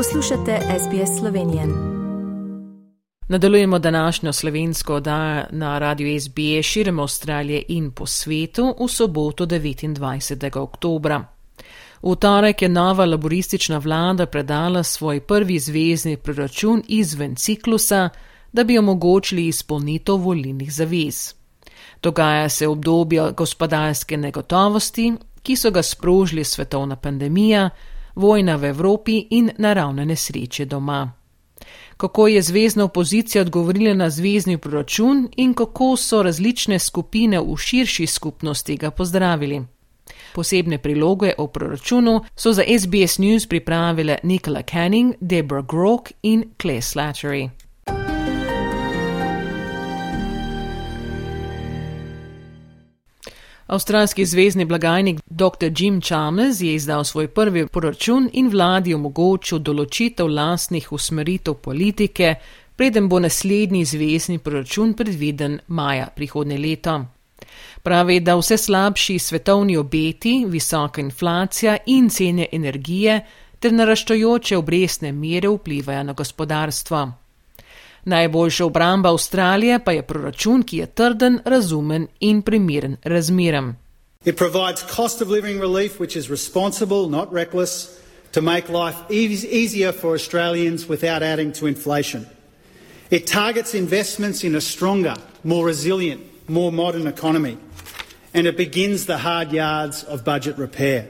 Poslušate SBS Slovenije. Nadaljujemo današnjo slovensko oddajo na radiju SBS širom Avstralije in po svetu v soboto 29. oktobra. V torek je nova laboristična vlada predala svoj prvi zvezdni proračun izven ciklusa, da bi omogočili izpolnitev volilnih zavez. Dogaja se obdobje gospodarske negotovosti, ki so ga sprožili svetovna pandemija, vojna v Evropi in naravne nesreče doma. Kako je zvezdna opozicija odgovorila na zvezdni proračun in kako so različne skupine v širši skupnosti ga pozdravili. Posebne priloge o proračunu so za SBS News pripravile Nicola Canning, Deborah Grock in Clay Slattery. Avstralski zvezdni blagajnik dr. Jim Chalmers je izdal svoj prvi proračun in vladi omogočil določitev lastnih usmeritev politike, preden bo naslednji zvezdni proračun predviden maja prihodne leto. Pravi, da vse slabši svetovni obeti, visoka inflacija in cene energije ter naraščajoče obrestne mere vplivajo na gospodarstvo. Najboljša obramba Avstralije pa je proračun, ki je trden, razumen in primeren razmeram. It provides cost of living relief, which is responsible, not reckless, to make life easier for Australians without adding to inflation. It targets investments in a stronger, more resilient, more modern economy. And it begins the hard yards of budget repair.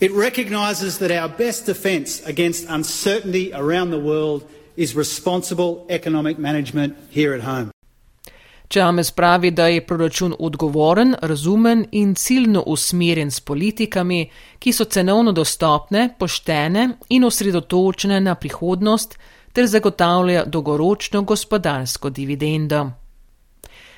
It recognises that our best defence against uncertainty around the world is responsible economic management here at home. Čames pravi, da je proračun odgovoren, razumen in ciljno usmerjen s politikami, ki so cenovno dostopne, poštene in osredotočene na prihodnost ter zagotavljajo dolgoročno gospodarsko dividendo.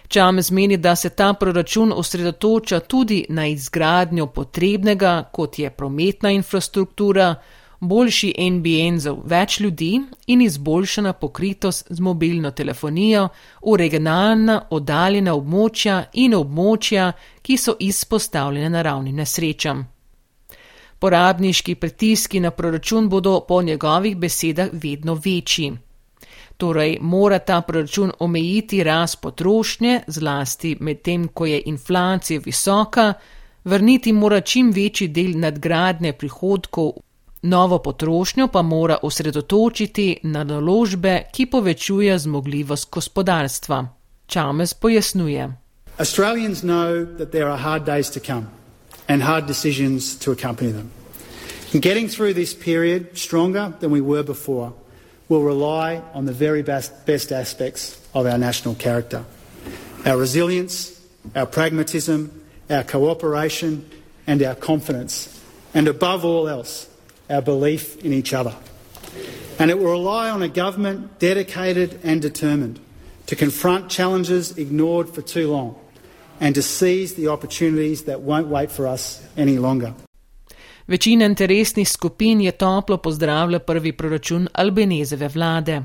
Čames meni, da se ta proračun osredotoča tudi na izgradnjo potrebnega, kot je prometna infrastruktura, boljši NBN za več ljudi in izboljšana pokritost z mobilno telefonijo v regionalna oddaljena območja in območja, ki so izpostavljene naravnim nesrečam. Porabniški pritiski na proračun bodo po njegovih besedah vedno večji. Torej mora ta proračun omejiti rast potrošnje, zlasti medtem, ko je inflacija visoka, vrniti mora čim večji del nadgradne prihodkov Novo potrošnjo pa mora osredotočiti na naložbe, ki povečuje zmogljivost gospodarstva. Pojasnjuje. Australians know that there are hard days to come and hard decisions to accompany them. And getting through this period stronger than we were before will rely on the very best, best aspects of our national character our resilience, our pragmatism, our cooperation, and our confidence. And above all else, our belief in each other. And it will rely on a government dedicated and determined to confront challenges ignored for too long and to seize the opportunities that won't wait for us any longer. Večina interesnih skupin je toplo pozdravila prvi proračun Albenezeve vlade.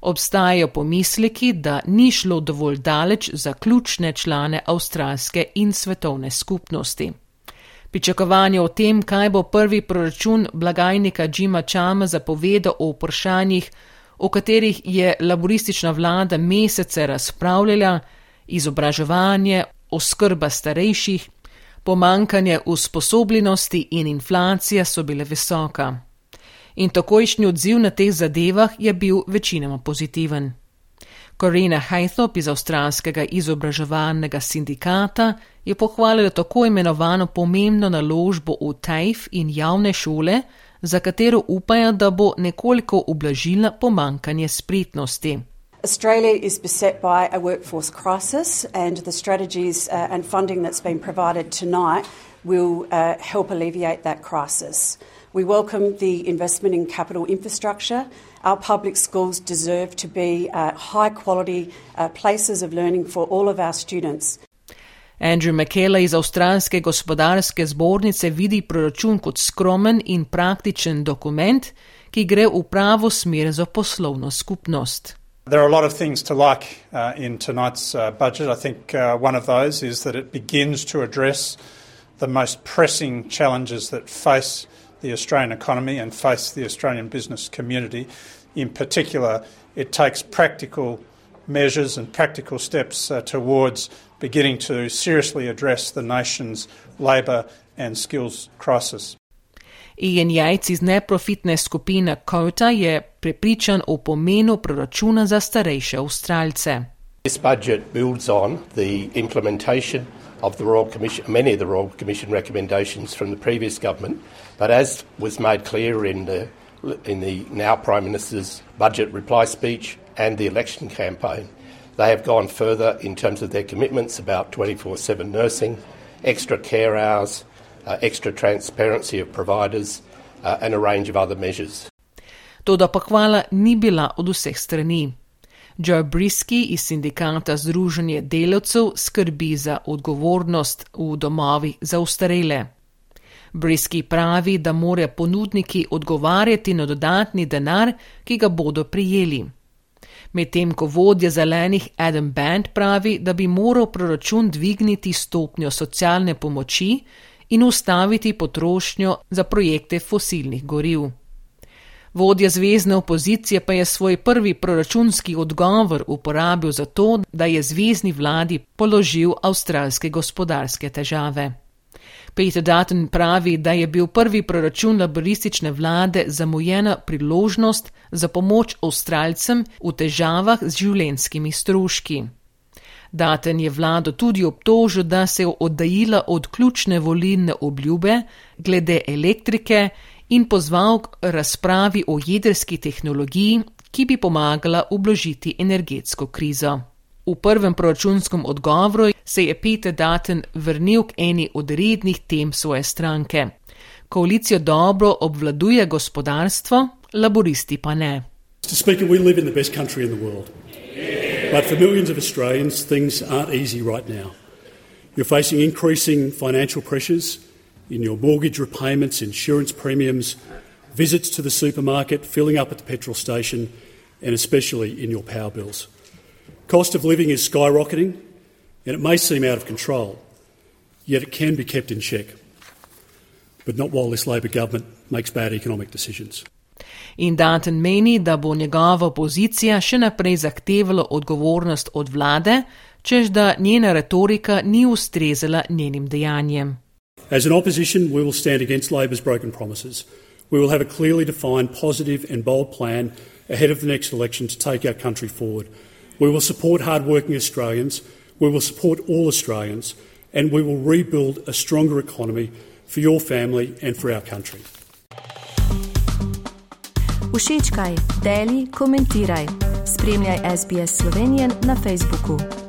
Obstajajo pomisleki, da ni šlo dovolj daleč za ključne člane avstralske in svetovne skupnosti. Pričakovanje o tem, kaj bo prvi proračun blagajnika Jima Chama zapovedal o vprašanjih, o katerih je laboristična vlada mesece razpravljala, izobraževanje, oskrba starejših, pomankanje usposobljenosti in inflacija so bile visoka. In takojšnji odziv na teh zadevah je bil večinoma pozitiven. Corina Haythop iz avstralskega izobraževalnega sindikata je pohvalila tako imenovano pomembno naložbo v TAIF in javne šole, za katero upajo, da bo nekoliko ublažila pomankanje spretnosti. Australia is beset by a workforce crisis, and the strategies uh, and funding that's been provided tonight will uh, help alleviate that crisis. We welcome the investment in capital infrastructure. Our public schools deserve to be uh, high quality uh, places of learning for all of our students. Andrew McKella iz Avstralske gospodarske zbornice vidi proračun kot skromen in praktičen dokument, ki gre v pravo smer za poslovno skupnost. There are a lot of things to like uh, in tonight's uh, budget. I think uh, one of those is that it begins to address the most pressing challenges that face the Australian economy and face the Australian business community. In particular, it takes practical measures and practical steps uh, towards beginning to seriously address the nation's labour and skills crisis. Ian Jajc iz neprofitne skupine Kota je prepričan o pomenu proračuna za starejše Avstralce. This budget builds on the implementation of the Royal Commission, many of the Royal Commission recommendations from the previous government, but as was made clear in the, in the now Prime Minister's budget reply speech and the election campaign, they have gone further in terms of their commitments about 24 7 nursing, extra care hours, uh, extra transparency of providers, uh, and a range of other measures. Toda pa hvala ni bila od vseh strani. Joe Brisky iz sindikata Združenje delavcev skrbi za odgovornost v domovih za ustarele. Brisky pravi, da morajo ponudniki odgovarjati na dodatni denar, ki ga bodo prijeli. Medtem ko vodja zelenih Adam Band pravi, da bi moral proračun dvigniti stopnjo socialne pomoči in ustaviti potrošnjo za projekte fosilnih goriv. Vodja zvezdne opozicije pa je svoj prvi proračunski odgovor uporabil za to, da je zvezdni vladi položil avstralske gospodarske težave. Peter Dutton pravi, da je bil prvi proračun laboristične vlade zamujena priložnost za pomoč avstralcem v težavah z življenskimi stroški. Daten je vlado tudi obtožil, da se je oddajila od ključne volilne obljube glede elektrike in pozval k razpravi o jedrski tehnologiji, ki bi pomagala ublažiti energetsko krizo. V prvem proračunskem odgovoru se je Peter Daten vrnil k eni od rednih tem svoje stranke. Koalicijo dobro obvladuje gospodarstvo, laboristi pa ne. Speaker, we live in the best country in the world. But for millions of Australians, things aren't easy right now. You're facing increasing financial pressures in your mortgage repayments, insurance premiums, visits to the supermarket, filling up at the petrol station, and especially in your power bills. Cost of living is skyrocketing, and it may seem out of control, yet it can be kept in check. But not while this Labor government makes bad economic decisions. In Danton meni, da bo njegova opozicija še naprej zahtevala odgovornost od vlade, čež da njena retorika ni ustrezala njenim dejanjem. As an opposition, we will stand against Labor's broken promises. We will have a clearly defined, positive, and bold plan ahead of the next election to take our country forward. We will support hard-working Australians. We will support all Australians, and we will rebuild a stronger economy for your family and for our country. Všečkaj, deli, komentiraj. Spremljaj SBS Slovenijo na Facebooku.